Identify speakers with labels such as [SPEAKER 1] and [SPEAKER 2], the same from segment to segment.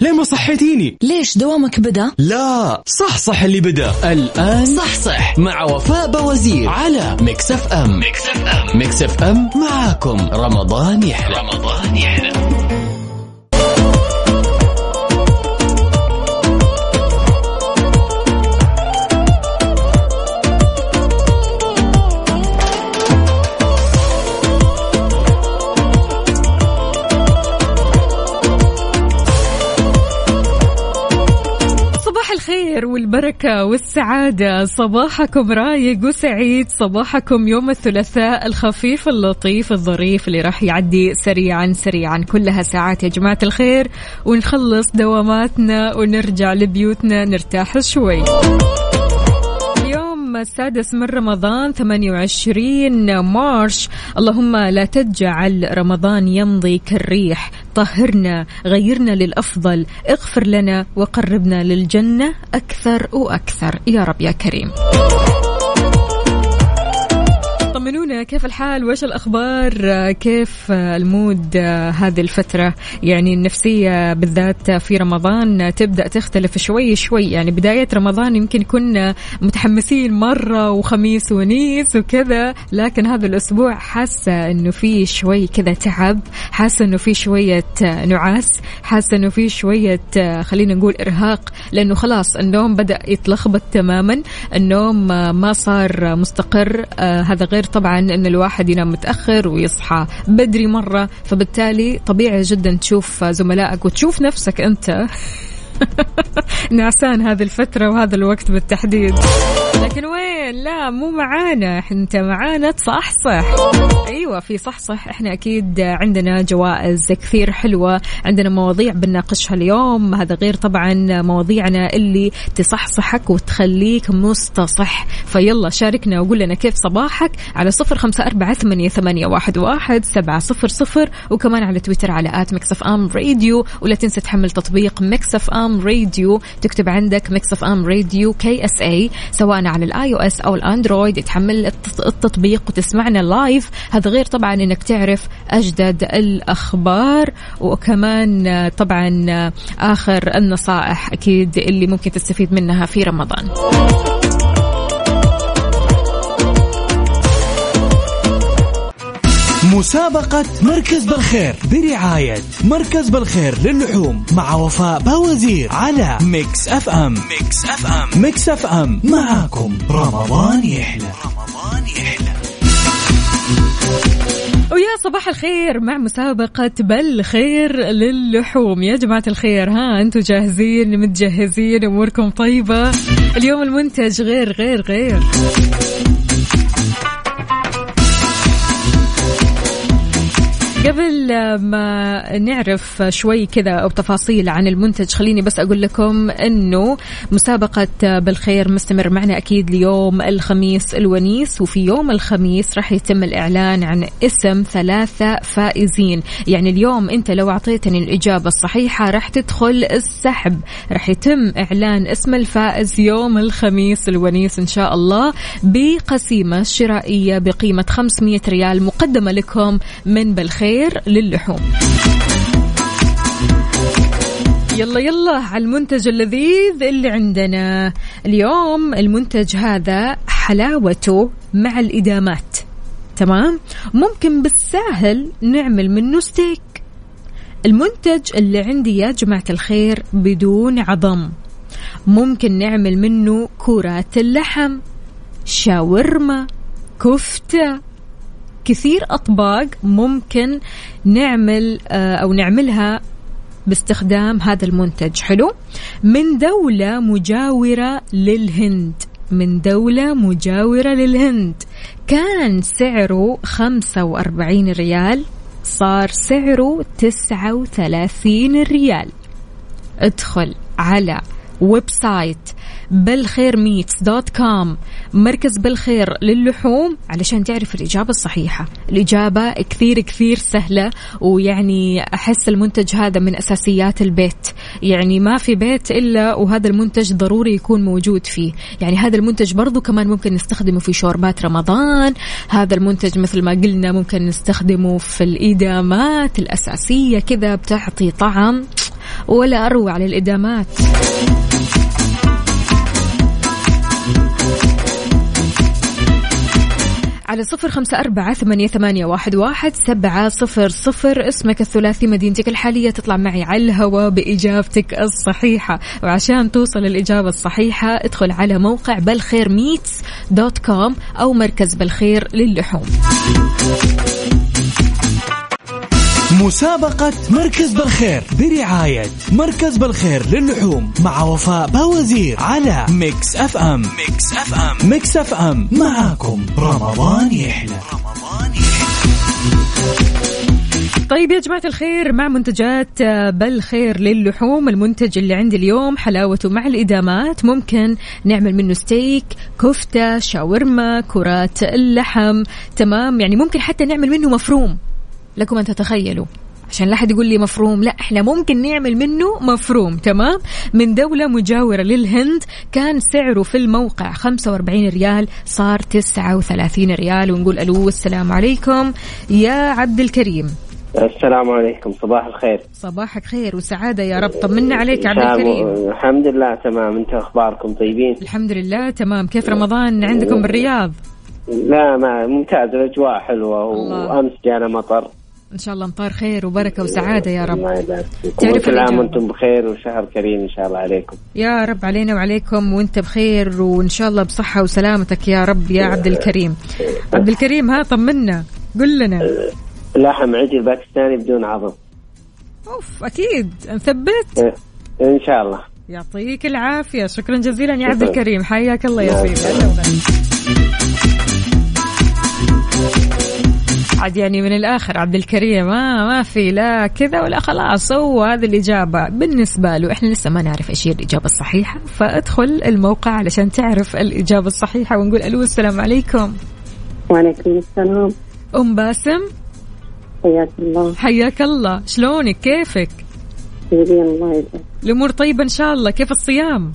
[SPEAKER 1] ليه ما صحيتيني؟
[SPEAKER 2] ليش دوامك بدأ؟
[SPEAKER 1] لا صحصح اللي بدأ.
[SPEAKER 3] الآن صحصح. مع وفاء بوزير على ميكس اف ام. ميكس اف ام. ميكس اف ام معاكم. رمضان يحلى. رمضان يحلى.
[SPEAKER 4] الخير والبركة والسعادة. صباحكم رايق وسعيد. صباحكم يوم الثلاثاء الخفيف اللطيف الظريف اللي راح يعدي سريعا سريعا. كلها ساعات يا جماعة الخير. ونخلص دواماتنا ونرجع لبيوتنا نرتاح شوي. السادس من رمضان 28 مارش. اللهم لا تجعل رمضان يمضي كالريح طهرنا غيرنا للأفضل. اغفر لنا وقربنا للجنة أكثر وأكثر. يا رب يا كريم. طمنونا كيف الحال؟ وش الأخبار؟ كيف المود هذه الفترة؟ يعني النفسية بالذات في رمضان تبدأ تختلف شوي شوي. يعني بداية رمضان يمكن كنا متحمسين مرة وخميس ونيس وكذا لكن هذا الأسبوع حاسة أنه في شوي كذا تعب حاسة أنه في شوية نعاس حاسة أنه في شوية خلينا نقول إرهاق لأنه خلاص النوم بدأ يتلخبط تماما النوم ما صار مستقر هذا غير طبعا إن الواحد ينام متأخر ويصحى بدري مرة فبالتالي طبيعي جدا تشوف زملائك وتشوف نفسك أنت. نعسان هذه الفترة وهذا الوقت بالتحديد. لكن وين؟ لا مو معانا. أنت معانا؟ تصحصح أيوه في صحصح إحنا أكيد عندنا جوائز كثير حلوة. عندنا مواضيع بنناقشها اليوم. هذا غير طبعا مواضيعنا اللي تصحصحك وتخليك مصحصح. فيلا شاركنا وقول لنا كيف صباحك على صفر خمسة أربعة ثمانية, ثمانية واحد, واحد سبعة صفر صفر. وكمان على تويتر على at Mix FM Radio. ولا تنسى تحمل تطبيق Mix FM Radio. تكتب عندك Mix FM Radio KSA سواء ال iOS أو الاندرويد تحمل التطبيق وتسمعنا live هذا غير طبعا إنك تعرف أجدد الأخبار. وكمان طبعا آخر النصائح أكيد اللي ممكن تستفيد منها في رمضان.
[SPEAKER 5] مسابقة مركز بالخير برعاية مركز بالخير للحوم مع وفاء باوزير على Mix FM. Mix FM. Mix FM. معاكم. رمضان يحلى. رمضان يحلى.
[SPEAKER 4] ويا صباح الخير مع مسابقة بالخير للحوم. يا جماعة الخير ها أنتم جاهزين؟ متجهزين؟ أموركم طيبة؟ اليوم المنتج غير غير غير. قبل ما نعرف شوي كذا أو تفاصيل عن المنتج خليني بس أقول لكم إنه مسابقة بالخير مستمر معنا أكيد ليوم الخميس الونيس وفي يوم الخميس راح يتم الإعلان عن اسم ثلاثة فائزين. يعني اليوم أنت لو أعطيتني الإجابة الصحيحة راح تدخل السحب. راح يتم إعلان اسم الفائز يوم الخميس الونيس إن شاء الله بقسيمة شرائية بقيمة 500 ريال مقدمة لكم من بالخير. الخير للحوم. يلا يلا على المنتج اللذيذ اللي عندنا. اليوم المنتج هذا حلاوته مع الإدامات. تمام؟ ممكن بالساهل نعمل منه ستيك. المنتج اللي عندي يا جماعة الخير بدون عظم. ممكن نعمل منه كرات اللحم شاورما كفتة كثير أطباق ممكن نعمل أو نعملها باستخدام هذا المنتج. حلو؟ من دولة مجاورة للهند. من دولة مجاورة للهند. كان سعره 45 ريال صار سعره 39 ريال. ادخل على website بالخير Meats dot com. مركز بالخير للحوم علشان تعرف الإجابة الصحيحة. الإجابة كثير كثير سهلة ويعني أحس المنتج هذا من أساسيات البيت. يعني ما في بيت إلا وهذا المنتج ضروري يكون موجود فيه. يعني هذا المنتج برضو كمان ممكن نستخدمه في شوربات رمضان. هذا المنتج مثل ما قلنا ممكن نستخدمه في الإدامات الأساسية كذا بتعطي طعم ولا أروع للإدامات. على صفر خمسة أربعة ثمانية, واحد سبعة صفر صفر. اسمك الثلاثي مدينتك الحالية. تطلع معي على الهواء بإجابتك الصحيحة. وعشان توصل الإجابة الصحيحة ادخل على موقع بالخير ميتس dot com أو مركز بالخير للحوم.
[SPEAKER 5] مسابقة مركز بالخير برعاية مركز بالخير للحوم مع وفاء باوزير على Mix FM. Mix FM. Mix FM. معاكم. رمضان يحلى. رمضان
[SPEAKER 4] طيب يا جماعة الخير مع منتجات بالخير للحوم المنتج اللي عندي اليوم حلاوته مع الإدامات. ممكن نعمل منه ستيك كفتة شاورما كرات اللحم تمام؟ يعني ممكن حتى نعمل منه مفروم. لكم أن تتخيلوا. عشان لا حد يقول لي مفروم لا إحنا ممكن نعمل منه مفروم تمام؟ من دولة مجاورة للهند كان سعره في الموقع 45 ريال صار 39 ريال ونقول ألو السلام عليكم. يا عبد الكريم.
[SPEAKER 6] السلام عليكم صباح الخير.
[SPEAKER 4] صباحك خير وسعادة يا رب. طمنا عليك عبد الكريم.
[SPEAKER 6] الحمد لله تمام. أنت أخباركم طيبين؟
[SPEAKER 4] الحمد لله تمام. كيف رمضان؟ عندكم بالرياض؟
[SPEAKER 6] لا ما ممتاز. الأجواء حلوة وأمس جانا مطر.
[SPEAKER 4] إن شاء الله امطار خير وبركة وسعادة يا رب.
[SPEAKER 6] فيكم. كل عام وأنتم بخير وشهر كريم إن شاء الله عليكم.
[SPEAKER 4] يا رب علينا وعليكم وأنت بخير وإن شاء الله بصحة وسلامتك يا رب يا عبد الكريم. عبد الكريم ها طمنا قل لنا.
[SPEAKER 6] لحم عجل باكستاني بدون عظم.
[SPEAKER 4] أوف أكيد. نثبت؟
[SPEAKER 6] إيه، إن شاء الله.
[SPEAKER 4] يعطيك العافية. شكرا جزيلا يا عبد الكريم. حياك الله يا سيدي. عاد يعني من الآخر عبد الكريم. ما ما في لا كذا ولا خلاص. هو هذه الإجابة. بالنسبة له إحنا لسه ما نعرف إيش هي الإجابة الصحيحة. فادخل الموقع علشان تعرف الإجابة الصحيحة ونقول ألو السلام عليكم.
[SPEAKER 7] وعليكم السلام.
[SPEAKER 4] أم باسم؟
[SPEAKER 7] حياك الله.
[SPEAKER 4] حياك الله. شلونك؟ كيفك؟
[SPEAKER 7] الله
[SPEAKER 4] الأمور طيبة إن شاء الله. كيف الصيام؟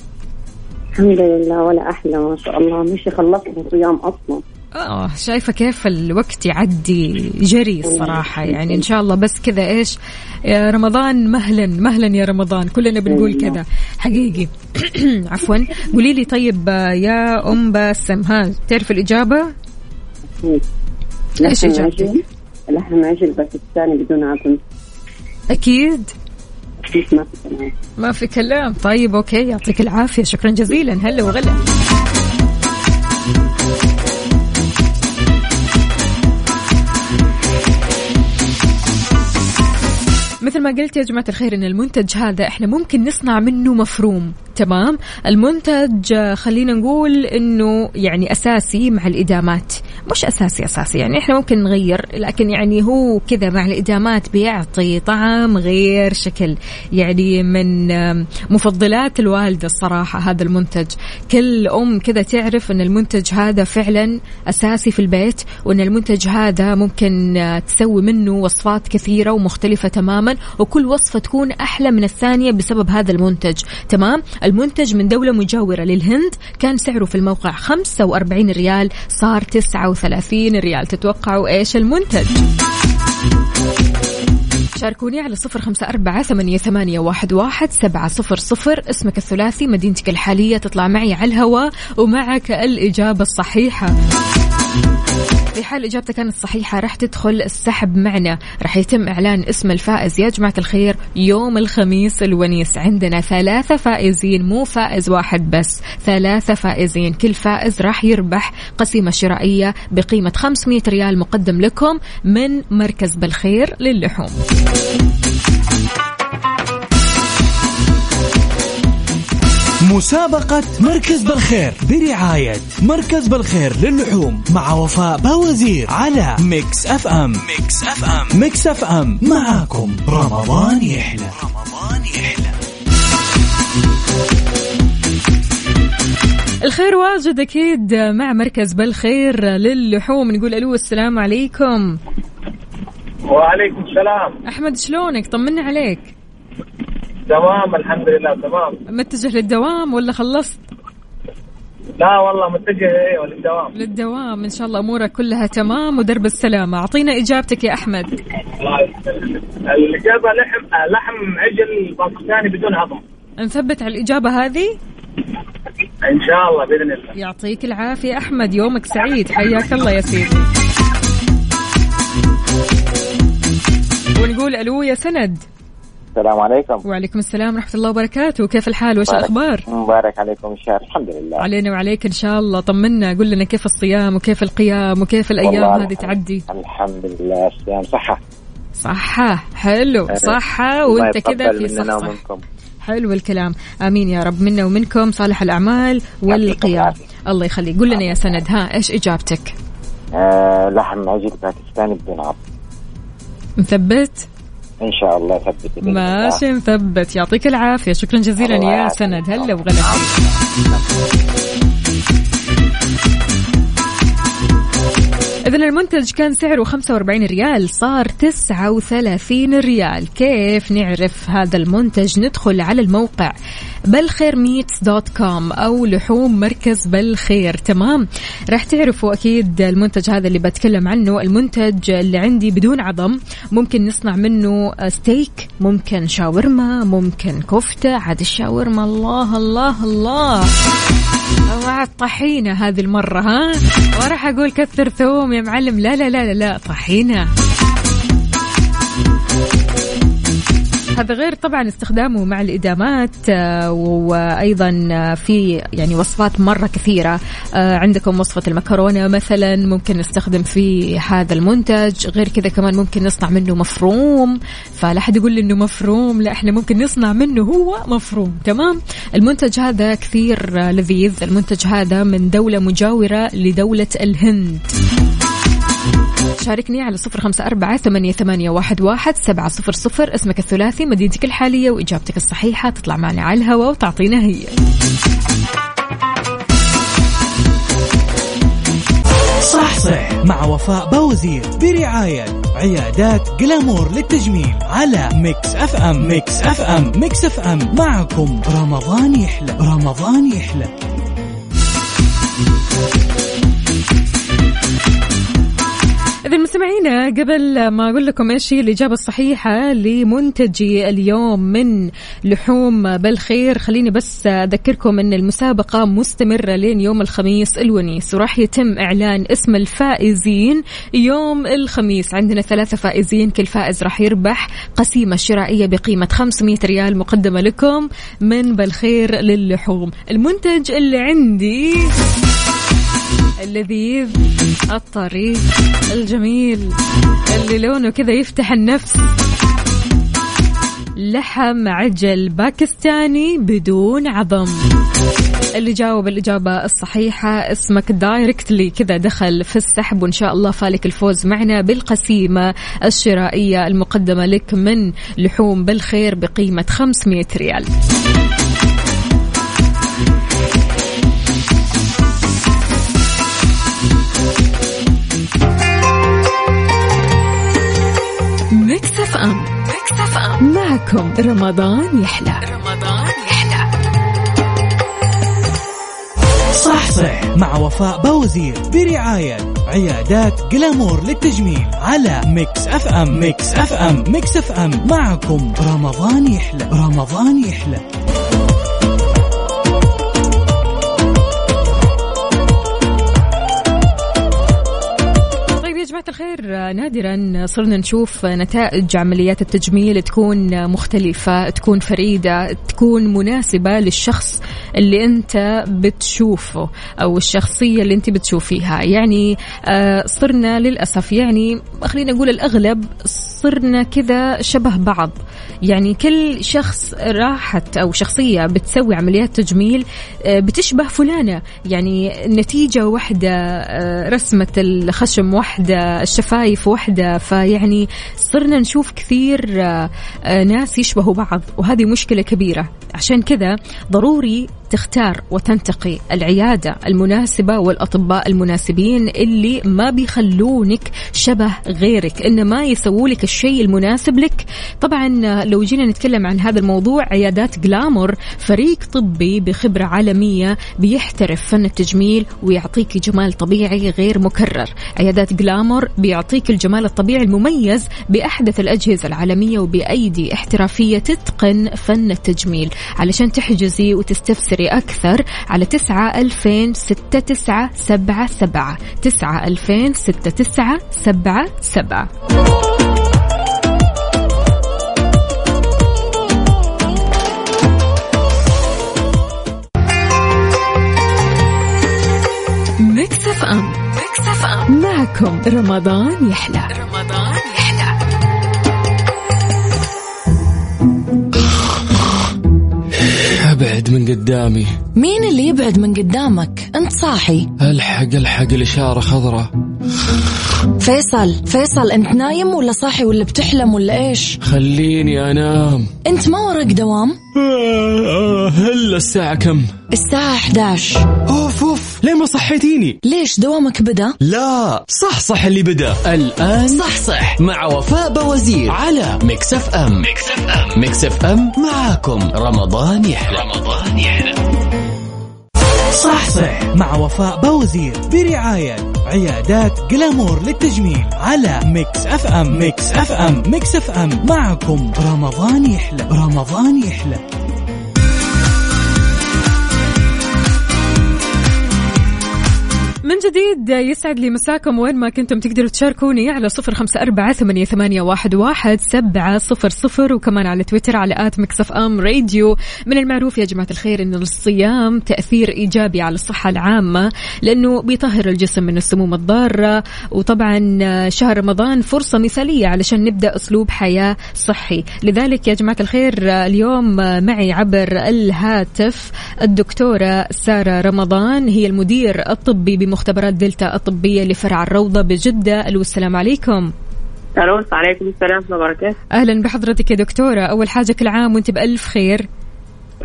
[SPEAKER 7] الحمد لله ولا أحلى ما شاء الله. مش خلصنا صيام أصلا.
[SPEAKER 4] آه. شايفة كيف الوقت يعدي جري الصراحه يعني إن شاء الله بس كذا إيش يا رمضان مهلا مهلا يا رمضان. كلنا بنقول كذا. حقيقي. عفوا. قولي لي طيب يا أم باسم ها تعرف الإجابة؟
[SPEAKER 7] إيش إجابتك؟ لحم عجل باكستاني بدون عظم
[SPEAKER 4] أكيد
[SPEAKER 7] ما في كلام.
[SPEAKER 4] ما في كلام. طيب أوكي. يعطيك العافية. شكرا جزيلا. هلا وغلا. مثل ما قلت يا جماعة الخير إن المنتج هذا إحنا ممكن نصنع منه مفروم. تمام. المنتج خلينا نقول إنه يعني أساسي مع الإدامات. مش أساسي أساسي. يعني إحنا ممكن نغير لكن يعني هو كذا مع الإدامات بيعطي طعم غير شكل. يعني من مفضلات الوالدة الصراحة هذا المنتج. كل أم كذا تعرف إن المنتج هذا فعلا أساسي في البيت وإن المنتج هذا ممكن تسوي منه وصفات كثيرة ومختلفة تماما وكل وصفة تكون أحلى من الثانية بسبب هذا المنتج. تمام؟ المنتج من دولة مجاورة للهند. كان سعره في الموقع 45 ريال صار 39 ريال. تتوقعوا إيش المنتج؟ شاركوني على صفر خمسة أربعة ثمانية, ثمانية واحد, واحد سبعة صفر صفر. اسمك الثلاثي مدينتك الحالية تطلع معي على الهواء ومعك الإجابة الصحيحة. في حال إجابتك كانت صحيحة راح تدخل السحب معنا. راح يتم إعلان اسم الفائز. يا جماعة الخير يوم الخميس الونيس عندنا ثلاثة فائزين مو فائز واحد بس ثلاثة فائزين. كل فائز راح يربح قسيمة شرائية بقيمة 500 ريال مقدم لكم من مركز بالخير للحوم.
[SPEAKER 5] مسابقة مركز بالخير برعاية مركز بالخير للحوم مع وفاء باوزير على Mix FM. Mix FM. Mix FM. معاكم. رمضان يحلى. رمضان يحلى.
[SPEAKER 4] الخير واجد أكيد مع مركز بالخير للحوم. نقول ألو السلام عليكم.
[SPEAKER 8] وعليكم السلام.
[SPEAKER 4] أحمد شلونك؟ طمنا عليك.
[SPEAKER 8] تمام الحمد لله تمام
[SPEAKER 4] متجه للدوام ولا خلصت؟
[SPEAKER 8] لا والله متجه أيوه للدوام.
[SPEAKER 4] للدوام. إن شاء الله أمورك كلها تمام ودرب السلامة. أعطينا إجابتك يا أحمد.
[SPEAKER 8] الله. الإجابة لحم لحم عجل باكستاني بدون عظم.
[SPEAKER 4] نثبت على الإجابة هذه؟
[SPEAKER 8] إن شاء الله بإذن الله.
[SPEAKER 4] يعطيك العافية أحمد. يومك سعيد. حياك الله يا سيدي. ونقول ألو يا سند.
[SPEAKER 9] السلام عليكم.
[SPEAKER 4] وعليكم السلام ورحمة الله وبركاته. كيف الحال؟ وش الأخبار؟
[SPEAKER 9] مبارك عليكم الشهر. الحمد لله.
[SPEAKER 4] علينا وعليك إن شاء الله. طمنا. قول لنا كيف الصيام وكيف القيام وكيف الأيام
[SPEAKER 9] والله
[SPEAKER 4] هذه
[SPEAKER 9] الحمد-
[SPEAKER 4] تعدي؟
[SPEAKER 9] الحمد لله. الصيام صحة.
[SPEAKER 4] صحة. حلو. صحة. وأنت كذا في
[SPEAKER 9] مننا
[SPEAKER 4] صح
[SPEAKER 9] ومنكم.
[SPEAKER 4] حلو الكلام. آمين يا رب. منا ومنكم. صالح الأعمال والقيام. الله يخليك. قول لنا يا سند. ها إيش إجابتك؟
[SPEAKER 9] آه لحم عجل باكستاني بدون عظم
[SPEAKER 4] مثبت؟
[SPEAKER 9] إن شاء الله ثبت.
[SPEAKER 4] ماشي مثبت يعطيك العافية. شكرا جزيلا يا. سند. هلا وغلا. إذا المنتج كان سعره 45 ريال صار 39 ريال. كيف نعرف هذا المنتج؟ ندخل على الموقع. بالخير meats dot com أو لحوم مركز بالخير تمام؟ راح تعرفوا أكيد المنتج هذا اللي بتكلم عنه. المنتج اللي عندي بدون عظم ممكن نصنع منه ستيك ممكن شاورما ممكن كفتة. عاد الشاورما الله الله الله. مع الطحينة هذه المرة ها؟ وراح أقول كثر ثوم يا معلم. لا لا لا لا, لا طحينة. هذا غير طبعا استخدامه مع الإدامات آه، وأيضا آه، في يعني وصفات مرة كثيرة. آه، عندكم وصفة المكرونة مثلا ممكن نستخدم في هذا المنتج. غير كذا كمان ممكن نصنع منه مفروم. فلا حد يقول لي إنه مفروم لا إحنا ممكن نصنع منه هو مفروم. تمام؟ المنتج هذا كثير لذيذ. المنتج هذا من دولة مجاورة لدولة الهند. شاركني على صفر خمسة أربعة ثمانية, ثمانية واحد, واحد سبعة صفر صفر. اسمك الثلاثي مدينتك الحالية وإجابتك الصحيحة. تطلع معنا على الهواء وتعطينا هي.
[SPEAKER 5] صح صح. مع وفاء بوزير برعاية عيادات Glamour للتجميل على Mix FM. Mix FM. Mix FM. معكم. رمضان يحلى. رمضان يحلى.
[SPEAKER 4] إذا مستمعينا قبل ما أقول لكم إيش هي الإجابة الصحيحة لمنتجي اليوم من لحوم بالخير خليني بس أذكركم أن المسابقة مستمرة لين يوم الخميس الونيس وراح يتم إعلان اسم الفائزين يوم الخميس. عندنا ثلاثة فائزين كل فائز راح يربح قسيمة شرائية بقيمة 500 ريال مقدمة لكم من بالخير للحوم. المنتج اللي عندي اللذيذ الطري الجميل اللي لونه كذا يفتح النفس. لحم عجل باكستاني بدون عظم. اللي جاوب الإجابة الصحيحة اسمك دايركتلي كذا دخل في السحب وإن شاء الله فالك الفوز معنا بالقسيمة الشرائية المقدمة لك من لحوم بالخير بقيمة 500 ريال. معكم. رمضان يحلى. رمضان يحلى.
[SPEAKER 5] صح صح. مع وفاء بوزير برعاية عيادات Glamour للتجميل على Mix FM. Mix FM. Mix FM. معكم. رمضان يحلى. رمضان يحلى.
[SPEAKER 4] الخير نادرا صرنا نشوف نتائج عمليات التجميل تكون مختلفة تكون فريدة تكون مناسبة للشخص اللي أنت بتشوفه أو الشخصية اللي أنت بتشوفيها. يعني آه، صرنا للأسف يعني خلينا نقول الأغلب صرنا كذا شبه بعض. يعني كل شخص راحت أو شخصية بتسوي عمليات تجميل آه، بتشبه فلانة. يعني النتيجة واحدة آه، رسمة الخشم واحدة الشفايف واحدة. فيعني صرنا نشوف كثير آه، ناس يشبهوا بعض وهذه مشكلة كبيرة. عشان كذا ضروري تختار وتنتقي العيادة المناسبة والأطباء المناسبين اللي ما بيخلونك شبه غيرك إنما يسووا لك الشيء المناسب لك. طبعا لو جينا نتكلم عن هذا الموضوع عيادات جلامور فريق طبي بخبرة عالمية بيحترف فن التجميل ويعطيك جمال طبيعي غير مكرر. عيادات جلامور بيعطيك الجمال الطبيعي المميز بأحدث الأجهزة العالمية وبأيدي احترافية تتقن فن التجميل. علشان تحجزي وتستفسري أكثر على تسعة ألفين ستة تسعة سبعة سبعة. تسعة ألفين ستة تسعة سبعة سبعة. Mix FM معكم رمضان يحلى. رمضان
[SPEAKER 1] ابعد من قدامي.
[SPEAKER 2] مين اللي يبعد من قدامك؟ انت صاحي.
[SPEAKER 1] الحق الحق الإشارة خضراء.
[SPEAKER 2] فيصل فيصل انت نايم ولا صاحي ولا بتحلم ولا إيش؟
[SPEAKER 1] خليني أنام.
[SPEAKER 2] انت ما وراك دوام؟
[SPEAKER 1] آه، آه، هلا الساعة كم؟
[SPEAKER 2] الساعة 11
[SPEAKER 1] اوف اوف ليه ما صحيتيني؟
[SPEAKER 2] ليش دوامك بدأ؟
[SPEAKER 1] لا صح صح اللي بدأ.
[SPEAKER 3] الآن صح صح. مع وفاء بوزير على Mix FM Mix FM Mix FM معاكم. رمضان يحلى. رمضان يحلى.
[SPEAKER 5] صح صح. مع وفاء بوزير برعاية عيادات Glamour للتجميل على Mix FM Mix FM Mix FM معكم. رمضان يحلى. رمضان يحلى.
[SPEAKER 4] جديد يسعد لي مساكم وين ما كنتم تقدروا تشاركوني على صفر خمسة أربعة ثمانية, واحد, واحد سبعة صفر صفر وكمان على تويتر على at Mix FM Radio. من المعروف يا جماعة الخير أن الصيام تأثير إيجابي على الصحة العامة لأنه بيطهر الجسم من السموم الضارة. وطبعا شهر رمضان فرصة مثالية علشان نبدأ أسلوب حياة صحي. لذلك يا جماعة الخير اليوم معي عبر الهاتف الدكتورة سارة رمضان هي المدير الطبي بمختبرات دلتا الطبية لفرع الروضة بجدة. ألو السلام عليكم.
[SPEAKER 7] ألو عليكم السلام ورحمه الله وبركاته.
[SPEAKER 4] أهلا بحضرتك يا دكتورة. أول حاجة كل عام وأنت بألف خير.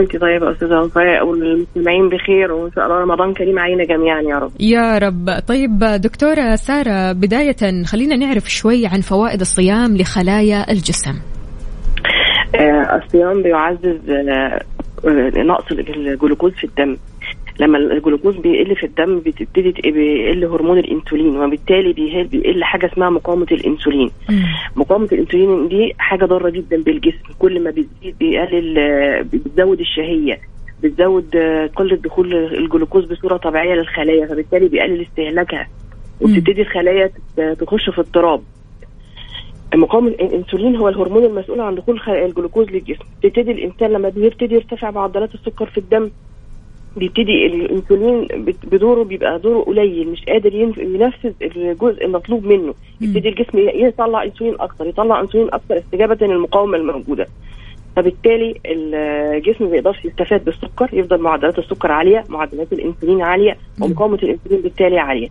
[SPEAKER 7] أنت طيبة أستاذة وفاء والمستمعين بخير وإن شاء الله رمضان كريم علينا جميعا يا رب.
[SPEAKER 4] يا رب. طيب دكتورة سارة بداية خلينا نعرف شوي عن فوائد الصيام لخلايا الجسم.
[SPEAKER 7] آه، الصيام بيعزز آه، نقص الجلوكوز في الدم. لما الجلوكوز بيقل في الدم بتبتدي بيقل هرمون الانسولين وبالتالي بيقل حاجة اسمها مقاومة الانسولين. مقاومة الانسولين دي حاجة ضارة جدا بالجسم. كل ما بتزيد بيقلل بتزود الشهية بتزود آه، قلة دخول الجلوكوز بصورة طبيعية للخلايا فبالتالي بيقلل استهلاكها. وبتبتدي الخلايا تخش في اضطراب. مقاومة الانسولين هو الهرمون المسؤول عن دخول الجلوكوز للجسم. تبتدي الإنسان لما بيبتدي يرتفع معدلات السكر في الدم بيبتدي الانسولين بدوره بيبقى دوره قليل مش قادر ينف- ينفذ الجزء المطلوب منه. يبتدي الجسم يطلع انسولين أكتر يطلع انسولين أكتر استجابة للمقاومة الموجودة. فبالتالي الجسم ما بيقدرش يستفاد بالسكر يفضل معدلات السكر عالية معدلات الانسولين عالية ومقاومة الانسولين بالتالي عالية.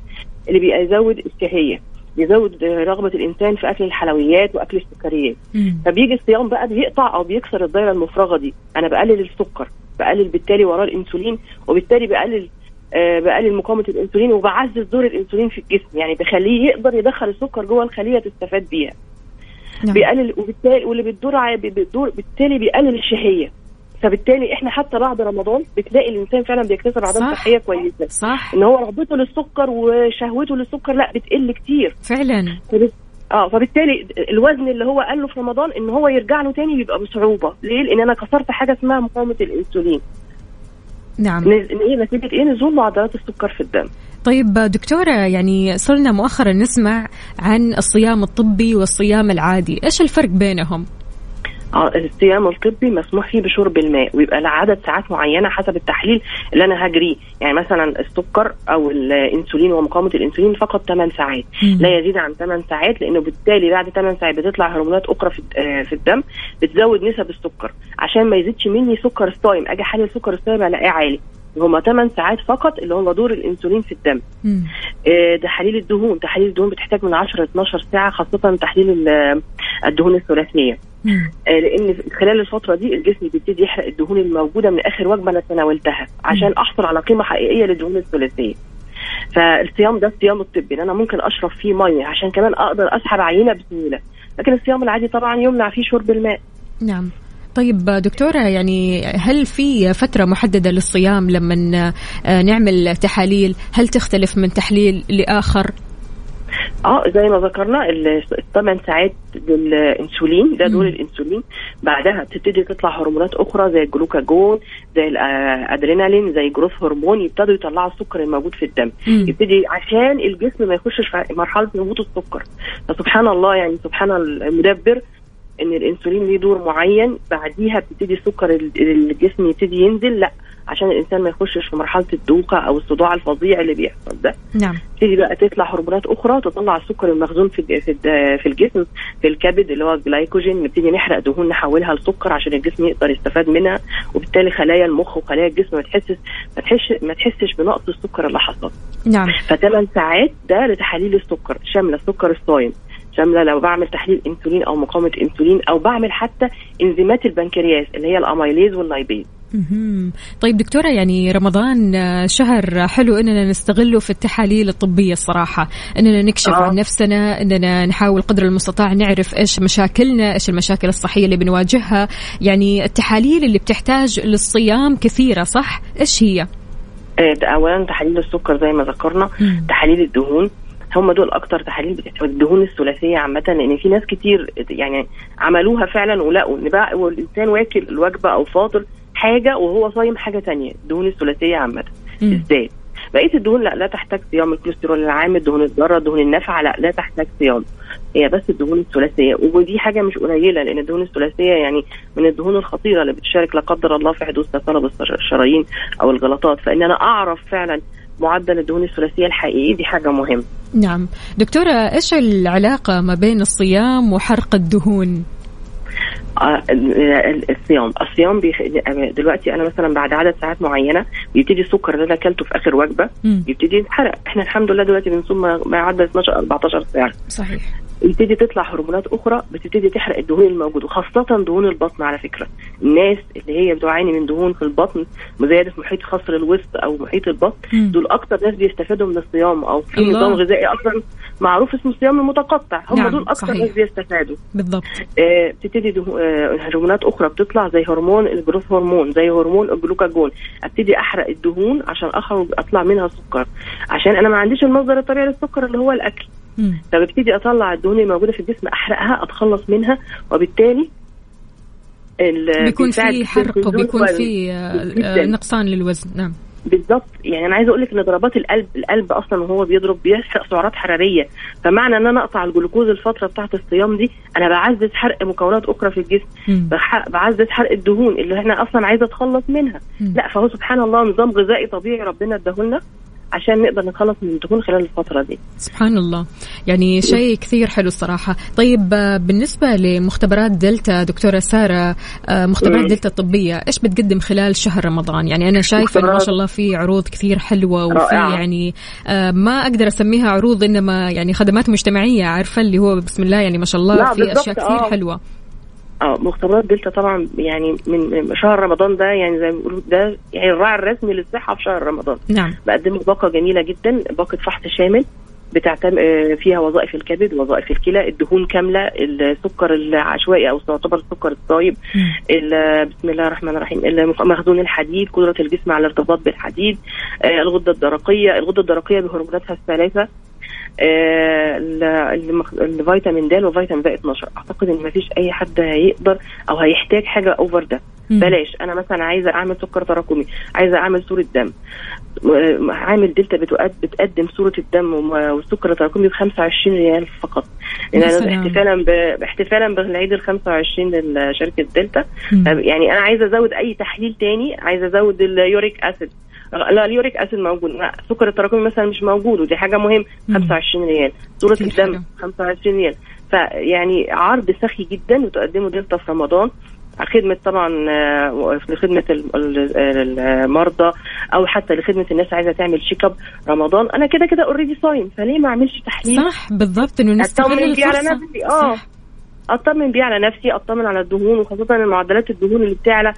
[SPEAKER 7] اللي بيزود الشهيه بيزود رغبة الإنسان في أكل الحلويات وأكل السكريات. فبيجي الصيام بقى بيقطع أو بيكسر الدايرة المفرغة دي. أنا بقلل السكر. بقلل بالتالي وراه الانسولين وبالتالي بقلل آه بقلل مقاومة الانسولين وبعزز دور الانسولين في الجسم. يعني بخليه يقدر يدخل السكر جوه الخلية تستفاد بيها.
[SPEAKER 4] نعم.
[SPEAKER 7] بيقلل وبالتالي واللي بتدور بتدور بالتالي بيقلل الشهيه فبالتالي إحنا حتى بعد رمضان بتلاقي الإنسان فعلا بيكتسب عادات
[SPEAKER 4] صح.
[SPEAKER 7] صحية كويسة.
[SPEAKER 4] صح.
[SPEAKER 7] إن هو رغبته للسكر وشهوته للسكر لا بتقل كتير.
[SPEAKER 4] فعلا.
[SPEAKER 7] آه فبالتالي الوزن اللي هو قال له في رمضان إن هو يرجع له تاني بيبقى بصعوبة. ليه؟ لأن أنا كسرت حاجة اسمها مقاومة الإنسولين.
[SPEAKER 4] نعم.
[SPEAKER 7] إيه نتيجة إيه؟ نزول معدلات السكر في الدم.
[SPEAKER 4] طيب دكتورة يعني صرنا مؤخرا نسمع عن الصيام الطبي والصيام العادي. إيش الفرق بينهم؟
[SPEAKER 7] آه الصيام الطبي مسموح فيه بشرب الماء ويبقى لعدد ساعات معينة حسب التحليل اللي أنا هجريه يعني مثلا السكر أو الإنسولين ومقاومه الإنسولين فقط 8 ساعات. لا يزيد عن 8 ساعات لأنه بالتالي بعد 8 ساعات بتطلع هرمونات أخرى في آه، في الدم بتزود نسب السكر عشان ما يزيدش مني سكر الصايم أجي أحلل سكر الصايم ألاقيه عالي هما 8 ساعات فقط اللي هو دور الإنسولين في الدم. آه، تحاليل الدهون تحاليل الدهون بتحتاج من 10 ل 12 ساعة خاصة تحليل ال- الدهون الثلاثية
[SPEAKER 4] مم.
[SPEAKER 7] آه، لأن خلال الفترة دي الجسم بيبتدي يحرق الدهون الموجودة من آخر وجبة أنا تناولتها عشان أحصل على قيمة حقيقية للدهون الثلاثية. فالصيام ده الصيام الطبي إن أنا ممكن أشرب فيه مية عشان كمان أقدر أسحب عينة بسهولة. لكن الصيام العادي طبعا يمنع فيه شرب الماء.
[SPEAKER 4] نعم. طيب دكتورة يعني هل في فترة محددة للصيام لما آه، نعمل تحاليل؟ هل تختلف من تحليل لآخر؟
[SPEAKER 7] آه زي ما ذكرنا ال- الثمان ساعات للإنسولين ده دور
[SPEAKER 4] مم.
[SPEAKER 7] الإنسولين. بعدها تبتدي تطلع هرمونات أخرى زي الجلوكاجون زي الادرينالين زي جروث هرمون يبتدوا يطلعوا السكر الموجود في الدم.
[SPEAKER 4] مم.
[SPEAKER 7] يبتدي عشان الجسم ما يخشش في مرحلة هبوط السكر. فسبحان الله يعني سبحان المدبر إن الإنسولين ليه دور معين. بعديها بتبتدي السكر ال- الجسم يبتدي ينزل. لا عشان الإنسان ما يخشش في مرحلة الدوخة أو الصداع الفظيع اللي بيحصل ده.
[SPEAKER 4] نعم.
[SPEAKER 7] تبتدي بقى تطلع هرمونات أخرى تطلع السكر المخزون في في الجسم في الكبد اللي هو الجلايكوجين نبتدي نحرق دهون نحولها لسكر عشان الجسم يقدر يستفاد منها وبالتالي خلايا المخ وخلايا الجسم ما تحسش ما تحسش ما تحسش بنقص السكر اللي حصل.
[SPEAKER 4] نعم.
[SPEAKER 7] فثمان ساعات ده لتحاليل السكر شاملة السكر الصايم شاملة لو بعمل تحليل إنسولين أو مقاومة إنسولين أو بعمل حتى إنزيمات البنكرياس اللي هي ال amylase
[SPEAKER 4] وال lipase. طيب دكتورة يعني رمضان آه، شهر حلو إننا نستغله في التحاليل الطبية الصراحة. إننا نكشف
[SPEAKER 7] آه.
[SPEAKER 4] عن نفسنا إننا نحاول قدر المستطاع نعرف إيش مشاكلنا إيش المشاكل الصحية اللي بنواجهها. يعني التحاليل اللي بتحتاج للصيام كثيرة صح؟ إيش هي؟
[SPEAKER 7] ده اولا تحاليل السكر زي ما ذكرنا. تحاليل الدهون هم دول أكتر تحاليل الدهون الثلاثية عامة لأن في ناس كتير يعني عملوها فعلا ولقوا إن بقى والإنسان واكل الوجبة أو فاطر حاجة وهو صايم حاجة تانية. الدهون الثلاثية
[SPEAKER 4] عامة.
[SPEAKER 7] بالذات بقيه الدهون لا لا تحتاج صيام. الكوليسترول العام الدهون الضاره الدهون النافعة لا لا تحتاج صيام. هي بس الدهون الثلاثية. ودي حاجة مش قليلة لأن الدهون الثلاثية يعني من الدهون الخطيرة اللي بتشارك لا قدر الله في حدوث تصلب الشرايين أو الجلطات. فإن أنا أعرف فعلا معدل الدهون الثلاثية الحقيقي دي حاجة مهمة.
[SPEAKER 4] نعم. دكتورة إيش العلاقة ما بين الصيام وحرق الدهون؟
[SPEAKER 7] آه، ال- ال- الصيام. الصيام بيخ... دلوقتي أنا مثلا بعد عدد ساعات معينة بيبتدي السكر اللي أنا أكلته في آخر وجبة
[SPEAKER 4] مم.
[SPEAKER 7] يبتدي يتحرق إحنا الحمد لله دلوقتي بنصوم ما ما يعدى 12 14 ساعة.
[SPEAKER 4] صحيح.
[SPEAKER 7] يبتدي تطلع هرمونات أخرى بتبتدي تحرق الدهون الموجودة وخاصة دهون البطن على فكرة الناس اللي هي بتعاني من دهون في البطن وزياده محيط خصر الوسط أو محيط البطن
[SPEAKER 4] مم.
[SPEAKER 7] دول أكتر ناس بيستفادوا من الصيام أو في
[SPEAKER 4] الله.
[SPEAKER 7] نظام غذائي أصلا معروف اسمه الصيام المتقطع هم
[SPEAKER 4] نعم،
[SPEAKER 7] دول أكتر
[SPEAKER 4] صحيح.
[SPEAKER 7] ناس بيستفادوا
[SPEAKER 4] بالضبط
[SPEAKER 7] آه، بتبتدي دهو- آه، هرمونات أخرى بتطلع زي هرمون الجروث هرمون زي هرمون الجلوكاجون أبتدي أحرق الدهون عشان أخرج أطلع منها سكر عشان أنا ما عنديش المصدر الطبيعي للسكر اللي هو
[SPEAKER 4] الأكل.
[SPEAKER 7] فببتدي أطلع الدهون الموجوده في الجسم أحرقها أتخلص منها وبالتالي ال-
[SPEAKER 4] بيكون في حرق وبيكون في آه،. آه، نقصان للوزن. نعم.
[SPEAKER 7] بالظبط. يعني أنا عايزة أقول لك إن ضربات القلب القلب أصلا وهو بيضرب بيحرق سعرات حرارية. فمعنى إن أنا أقطع الجلوكوز الفترة بتاعة الصيام دي أنا بعزز حرق مكونات أخرى في الجسم. بعزز حرق الدهون اللي إحنا أصلا عايزة أتخلص منها.
[SPEAKER 4] مم.
[SPEAKER 7] لا فهو سبحان الله نظام غذائي طبيعي ربنا اداهولنا. عشان نقدر نتخلص من الدهون خلال الفترة دي
[SPEAKER 4] سبحان الله يعني شيء كثير حلو الصراحة طيب آه، بالنسبة لمختبرات دلتا دكتورة سارة آه، مختبرات
[SPEAKER 7] مم.
[SPEAKER 4] دلتا الطبية إيش بتقدم خلال شهر رمضان يعني أنا شايفة ما شاء الله في عروض كثير حلوة وفي. يعني آه، ما أقدر أسميها عروض إنما يعني خدمات مجتمعية عارفة اللي هو بسم الله يعني ما شاء الله في أشياء كثير
[SPEAKER 7] آه.
[SPEAKER 4] حلوة
[SPEAKER 7] آه مختبرات دلتا طبعا يعني من شهر رمضان ده يعني زي ما بيقولوا ده يعني الراعي الرسمي للصحة في شهر رمضان.
[SPEAKER 4] نعم.
[SPEAKER 7] بقدم باقة جميلة جدا باقة فحص شامل بتعتمد فيها وظائف الكبد وظائف الكلى الدهون كاملة السكر العشوائي أو تعتبر السكر الصايب بسم الله الرحمن الرحيم مخزون الحديد قدرة الجسم على الارتباط بالحديد آه، الغدة الدرقية الغدة الدرقية بهرموناتها الثلاثه آه، الفيتامين د وفيتامين ب 12 أعتقد إن ما فيش أي حد هيقدر أو هيحتاج حاجة over ده. بلاش. أنا مثلا عايزة أعمل سكر تراكمي. عايزة أعمل صورة دم. م- عامل دلتا بتقد- بتقدم صورة الدم والسكر التراكمي ب 25 ريال فقط. أنا احتفالا ب- احتفالا بالعيد ال 25 لشركة دلتا. يعني أنا عايزة أزود أي تحليل تاني. عايزة أزود ال uric acid. لا ال uric acid موجود. لا السكر التراكمي مثلا مش موجود ودي حاجة مهم
[SPEAKER 4] مم.
[SPEAKER 7] 25 ريال. صوره الدم
[SPEAKER 4] حاجة.
[SPEAKER 7] 25 ريال. فيعني عرض سخي جدا وتقدمه دلتا في رمضان. خدمة طبعا آه، لخدمة ال- المرضى أو حتى لخدمة الناس عايزة تعمل check up رمضان. أنا كده كده اوريدي صايم فليه ما أعملش تحليل؟
[SPEAKER 4] صح بالضبط إنه نستغل
[SPEAKER 7] بيه على نفسي. آه.
[SPEAKER 4] صح.
[SPEAKER 7] أطمن بيه على نفسي أطمن على الدهون وخاصة المعدلات الدهون اللي بتعلى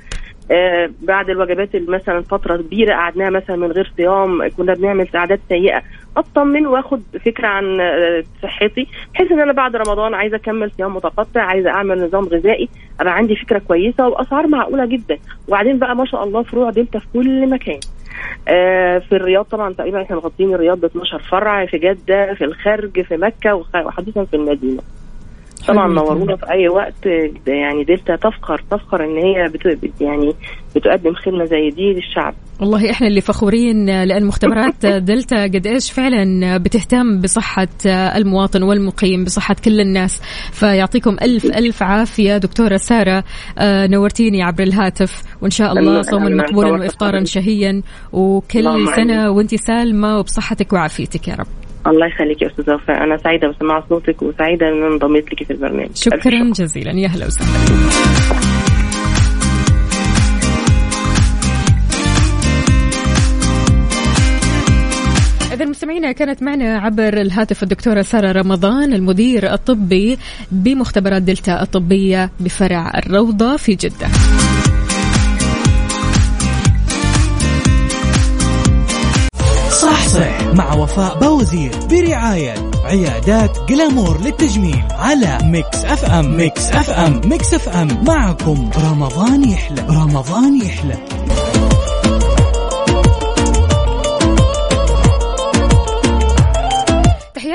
[SPEAKER 7] آه بعد الوجبات اللي مثلا فترة كبيرة قعدناها مثلا من غير صيام كنا بنعمل عادات سيئة. أطمن وآخد فكرة عن آه صحتي بحيث إن أنا بعد رمضان عايزة أكمل صيام متقطع عايزة أعمل نظام غذائي أبقى عندي فكرة كويسة وأسعار معقولة جدا. وبعدين بقى ما شاء الله فروع دلتا في كل مكان. آه، في الرياض طبعا تقريبا إحنا مغطين الرياض ب 12 فرع في جدة في الخرج في مكة وحديثا في المدينة. طبعا. نورونا في أي وقت يعني دلتا تفخر تفخر إن هي بت يعني بتقدم خدمة زي دي للشعب.
[SPEAKER 4] والله إحنا اللي فخورين لأن مختبرات دلتا قد إيش فعلا بتهتم بصحة المواطن والمقيم بصحة كل الناس. فيعطيكم ألف ألف عافية. دكتورة سارة آه، نورتيني عبر الهاتف. وإن شاء الله صوما مقبولا وافطارا. شهيا. وكل
[SPEAKER 7] سنة.
[SPEAKER 4] وانت سالمة وبصحتك وعافيتك يا رب.
[SPEAKER 7] الله يخليك يا أستاذة وفاء. أنا سعيدة بسماع صوتك وسعيدة إن انضميت لك في البرنامج.
[SPEAKER 4] شكرا جزيلا. يا هلا وسهلا. إذا مستمعينا كانت معنا عبر الهاتف الدكتورة سارة رمضان المدير الطبي بمختبرات دلتا الطبية بفرع الروضة في جدة.
[SPEAKER 5] صح مع وفاء بوزير برعاية عيادات Glamour للتجميل على Mix FM. Mix FM. Mix FM. معكم رمضان يحلى. رمضان يحلى.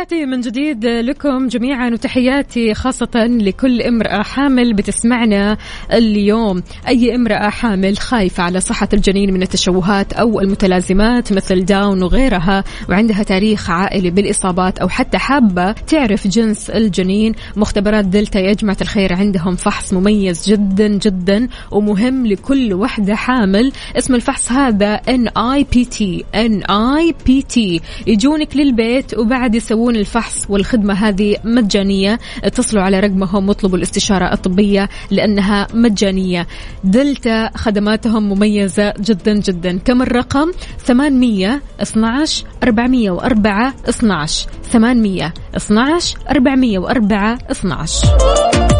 [SPEAKER 4] تحياتي من جديد لكم جميعا وتحياتي خاصة لكل امرأة حامل بتسمعنا اليوم. أي امرأة حامل خايفة على صحة الجنين من التشوهات أو المتلازمات مثل داون وغيرها وعندها تاريخ عائلي بالإصابات أو حتى حابة تعرف جنس الجنين مختبرات دلتا يا جماعة الخير عندهم فحص مميز جدا جدا ومهم لكل وحدة حامل. اسم الفحص هذا NIPT NIPT يجونك للبيت وبعد يسوون الفحص والخدمة هذه مجانية اتصلوا على رقمهم واطلبوا الاستشارة الطبية لأنها مجانية. دلتا خدماتهم مميزة جدا جدا. كم الرقم؟ 800 12 404 12 800 12 404 12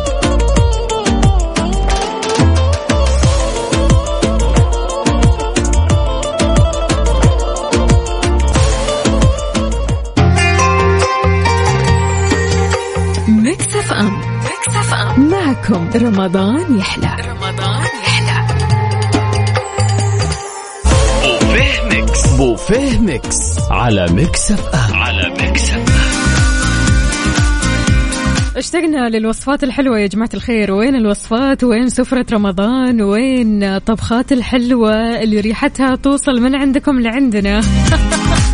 [SPEAKER 4] FM معكم رمضان يحلى. رمضان يحلى
[SPEAKER 3] بوفيه Mix. بوفيه Mix على Mix FM. على Mix F
[SPEAKER 4] اشتقنا للوصفات الحلوة يا جماعة الخير. وين الوصفات؟ وين سفرة رمضان؟ وين طبخات الحلوة اللي ريحتها توصل من عندكم لعندنا؟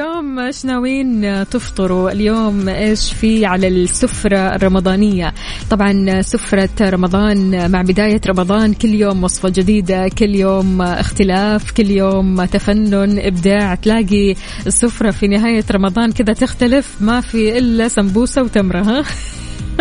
[SPEAKER 4] اليوم إيش ناويين تفطروا؟ اليوم إيش في على السفرة الرمضانية؟ طبعا سفرة رمضان مع بداية رمضان كل يوم وصفة جديدة كل يوم اختلاف كل يوم تفنن إبداع. تلاقي السفرة في نهاية رمضان كذا تختلف ما في إلا سمبوسة وتمرة ها؟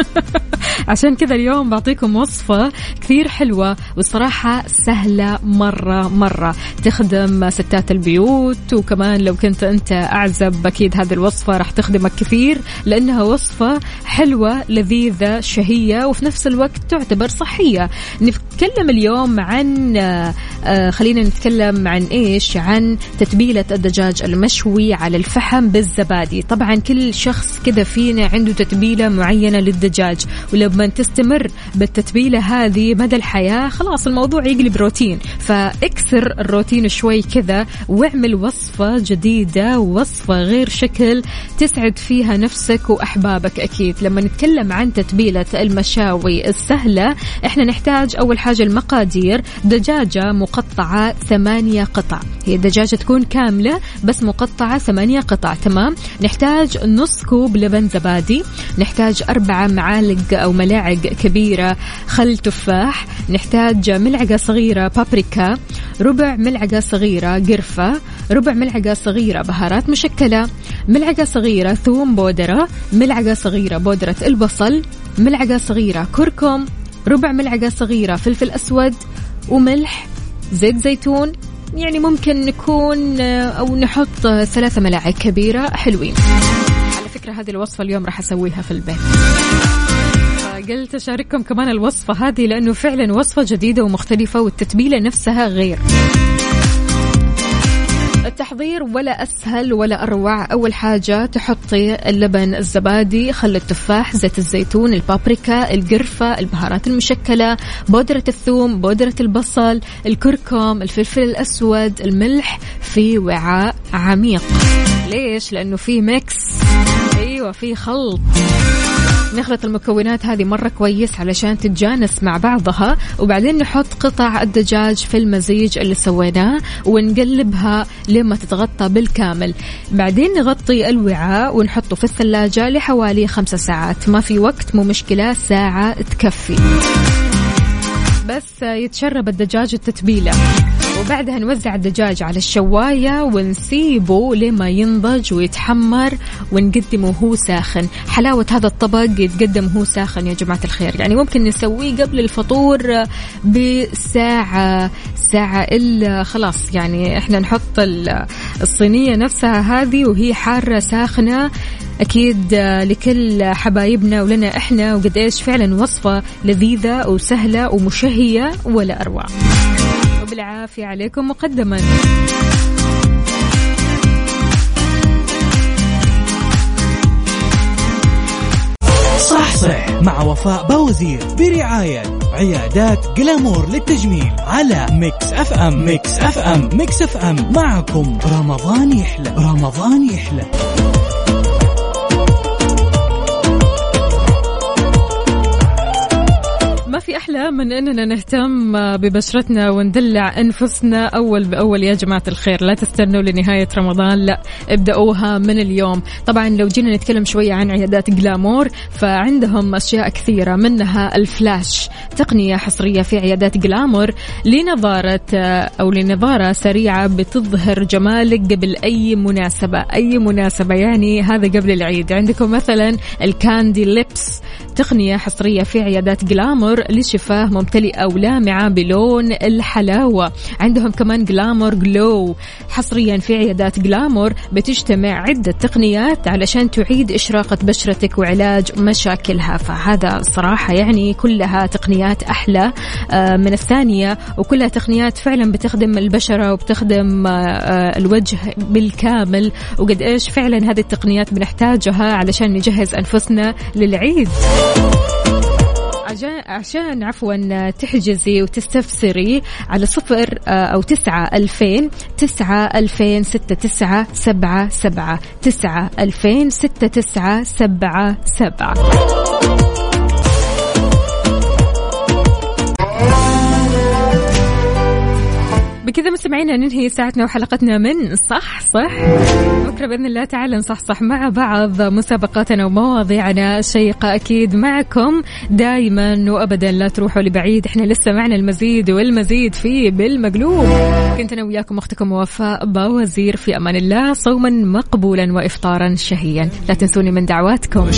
[SPEAKER 4] عشان كذا اليوم بعطيكم وصفة كثير حلوة والصراحة سهلة مرة مرة. تخدم ستات البيوت وكمان لو كنت أنت أعزب أكيد هذه الوصفة راح تخدمك كثير لأنها وصفة حلوة لذيذة شهية وفي نفس الوقت تعتبر صحية. نتكلم اليوم عن آه خلينا نتكلم عن إيش؟ عن تتبيلة الدجاج المشوي على الفحم بالزبادي. طبعا كل شخص كذا فينا عنده تتبيلة معينة للدجاج. ولما تستمر بالتتبيلة هذه مدى الحياة خلاص الموضوع يقلب روتين. فاكسر الروتين شوي كذا واعمل وصفة جديدة وصفة غير شكل تسعد فيها نفسك وأحبابك أكيد. لما نتكلم عن تتبيلة المشاوي السهلة إحنا نحتاج أول حاجة المقادير. دجاجة مقطعة ثمانية قطع. هي الدجاجة تكون كاملة بس مقطعة ثمانية قطع. تمام؟ نحتاج نص كوب لبن زبادي. نحتاج أربعة معالق أو ملاعق كبيرة. خل تفاح نحتاج ملعقة صغيرة بابريكا ربع ملعقة صغيرة قرفة ربع ملعقة صغيرة بهارات مشكلة ملعقة صغيرة ثوم بودرة ملعقة صغيرة بودرة البصل ملعقة صغيرة كركم ربع ملعقة صغيرة فلفل أسود وملح زيت زيتون. يعني ممكن نكون أو نحط ثلاثة ملاعق كبيرة حلوين. على فكرة هذه الوصفة اليوم راح أسويها في البيت. قلت أشارككم كمان الوصفة هذه لأنه فعلا وصفة جديدة ومختلفة والتتبيلة نفسها غير. التحضير ولا أسهل ولا أروع. أول حاجة تحطي اللبن الزبادي خل التفاح زيت الزيتون البابريكا القرفة البهارات المشكلة بودرة الثوم بودرة البصل الكركم الفلفل الأسود الملح في وعاء عميق. ليش؟ لأنه في ميكس. أيوة في خلط. نخلط المكونات هذه مرة كويس علشان تتجانس مع بعضها. وبعدين نحط قطع الدجاج في المزيج اللي سويناه ونقلبها لما تتغطى بالكامل. بعدين نغطي الوعاء ونحطه في الثلاجة لحوالي خمسة ساعات. ما في وقت مو مشكلة ساعة تكفي. بس يتشرب الدجاج التتبيلة. وبعدها نوزع الدجاج على الشواية ونسيبه لما ينضج ويتحمر ونقدمه وهو ساخن. حلاوة هذا الطبق يتقدم وهو ساخن يا جماعة الخير. يعني ممكن نسويه قبل الفطور بساعة ساعة إلا خلاص. يعني إحنا نحط الصينية نفسها هذه وهي حارة ساخنة. أكيد لكل حبايبنا ولنا إحنا وقد إيش فعلا وصفة لذيذة وسهلة ومشهية ولا أروع. وبالعافية عليكم مقدما.
[SPEAKER 5] صح صح مع وفاء بوزير برعاية عيادات Glamour للتجميل على Mix FM. Mix FM. Mix FM. معكم. رمضان يحلى. رمضان يحلى.
[SPEAKER 4] أحلى من أننا نهتم ببشرتنا وندلع أنفسنا. أول بأول يا جماعة الخير لا تستنوا لنهاية رمضان لا ابدأوها من اليوم. طبعا لو جينا نتكلم شوية عن عيادات جلامور فعندهم أشياء كثيرة منها الفلاش تقنية حصرية في عيادات جلامور لنظارة أو لنظارة سريعة بتظهر جمالك قبل أي مناسبة. أي مناسبة يعني هذا قبل العيد. عندكم مثلا الكاندي ليبس تقنية حصرية في عيادات جلامور لشفاه ممتلئة ولامعة بلون الحلاوة. عندهم كمان جلامور جلو حصريا في عيادات جلامور بتجتمع عدة تقنيات علشان تعيد إشراقة بشرتك وعلاج مشاكلها. فهذا صراحة يعني كلها تقنيات أحلى. آه، من الثانية وكلها تقنيات فعلا بتخدم البشرة وبتخدم آه، آه، الوجه بالكامل. وقد إيش فعلا هذه التقنيات بنحتاجها علشان نجهز أنفسنا للعيد. عشان عشان عفوا تحجزي وتستفسري على صفر آه، أو تسعة ألفين تسعة ألفين ستة تسعة سبعة سبعة تسعة ألفين ستة تسعة سبعة سبعة. بكذا مستمعينا ننهي ساعتنا وحلقتنا من صح صح. بكرة بإذن الله تعالى نصحصح مع بعض مسابقاتنا ومواضيعنا. الشيقة أكيد معكم دائما وابدا لا تروحوا لبعيد. إحنا لسه معنا المزيد والمزيد في بالمقلوب. كنت أنا وياكم أختكم وفاء باوزير. في أمان الله صوما مقبولا وافطارا شهيا. لا تنسوني من دعواتكم.